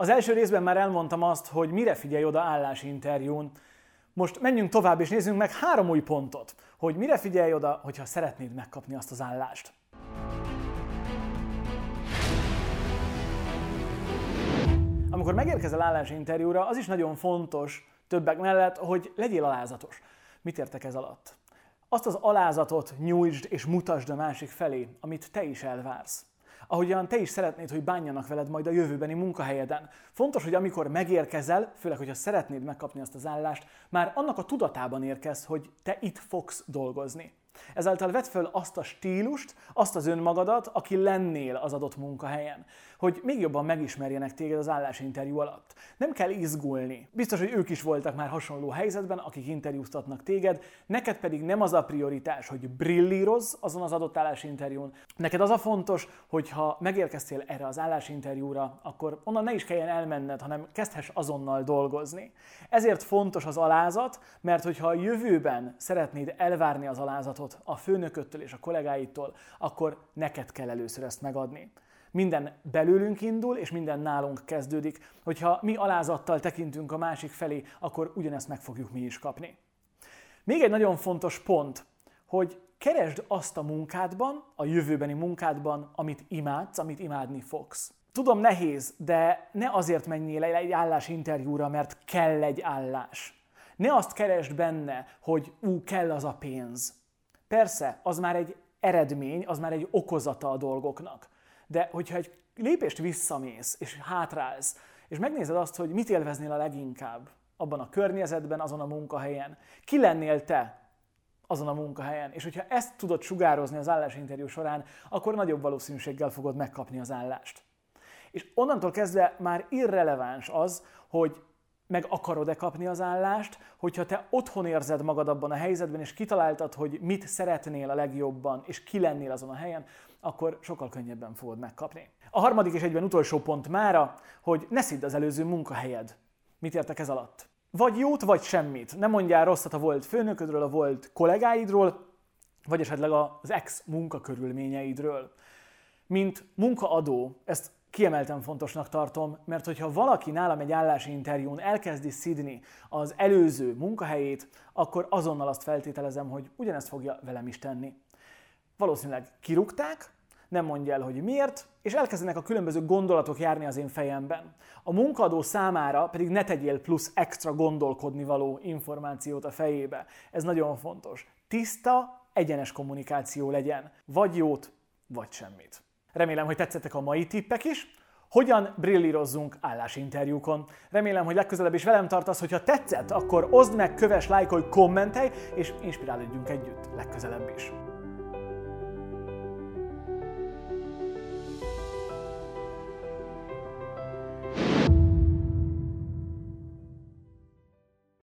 Az első részben már elmondtam azt, hogy mire figyelj oda állásinterjún. Most menjünk tovább és nézzünk meg három új pontot, hogy mire figyelj oda, hogyha szeretnéd megkapni azt az állást. Amikor megérkezel állásinterjúra, az is nagyon fontos többek mellett, hogy legyél alázatos. Mit értek ez alatt? Azt az alázatot nyújtsd és mutasd a másik felé, amit te is elvársz ahogyan te is szeretnéd, hogy bánjanak veled majd a jövőbeni munkahelyeden. Fontos, hogy amikor megérkezel, főleg, hogyha szeretnéd megkapni azt az állást, már annak a tudatában érkez, hogy te itt fogsz dolgozni. Ezáltal vedd föl azt a stílust, azt az önmagadat, aki lennél az adott munkahelyen, hogy még jobban megismerjenek téged az állásinterjú alatt. Nem kell izgulni. Biztos, hogy ők is voltak már hasonló helyzetben, akik interjúztatnak téged, neked pedig nem az a prioritás, hogy brillírozz azon az adott állásinterjún. Neked az a fontos, hogy ha megérkeztél erre az állásinterjúra, akkor onnan ne is kelljen elmenned, hanem kezdhess azonnal dolgozni. Ezért fontos az alázat, mert hogyha a jövőben szeretnéd elvárni az alázatot, feladatot a főnököttől és a kollégáitól, akkor neked kell először ezt megadni. Minden belőlünk indul, és minden nálunk kezdődik. Hogyha mi alázattal tekintünk a másik felé, akkor ugyanezt meg fogjuk mi is kapni. Még egy nagyon fontos pont, hogy keresd azt a munkádban, a jövőbeni munkádban, amit imádsz, amit imádni fogsz. Tudom, nehéz, de ne azért menjél egy állásinterjúra, mert kell egy állás. Ne azt keresd benne, hogy ú, kell az a pénz. Persze, az már egy eredmény, az már egy okozata a dolgoknak. De hogyha egy lépést visszamész, és hátrálsz, és megnézed azt, hogy mit élveznél a leginkább abban a környezetben, azon a munkahelyen, ki lennél te azon a munkahelyen, és hogyha ezt tudod sugározni az állásinterjú során, akkor nagyobb valószínűséggel fogod megkapni az állást. És onnantól kezdve már irreleváns az, hogy meg akarod-e kapni az állást, hogyha te otthon érzed magad abban a helyzetben, és kitaláltad, hogy mit szeretnél a legjobban, és ki lennél azon a helyen, akkor sokkal könnyebben fogod megkapni. A harmadik és egyben utolsó pont mára, hogy ne szidd az előző munkahelyed. Mit értek ez alatt? Vagy jót, vagy semmit. Nem mondjál rosszat a volt főnöködről, a volt kollégáidról, vagy esetleg az ex munkakörülményeidről. Mint munkaadó, ezt kiemelten fontosnak tartom, mert hogyha valaki nálam egy állási interjún elkezdi szidni az előző munkahelyét, akkor azonnal azt feltételezem, hogy ugyanezt fogja velem is tenni. Valószínűleg kirúgták, nem mondja el, hogy miért, és elkezdenek a különböző gondolatok járni az én fejemben. A munkadó számára pedig ne tegyél plusz extra gondolkodni való információt a fejébe. Ez nagyon fontos. Tiszta, egyenes kommunikáció legyen. Vagy jót, vagy semmit. Remélem, hogy tetszettek a mai tippek is. Hogyan brillírozzunk állásinterjúkon? Remélem, hogy legközelebb is velem tartasz, hogyha tetszett, akkor oszd meg, köves, lájkolj, kommentelj, és inspirálódjunk együtt legközelebb is.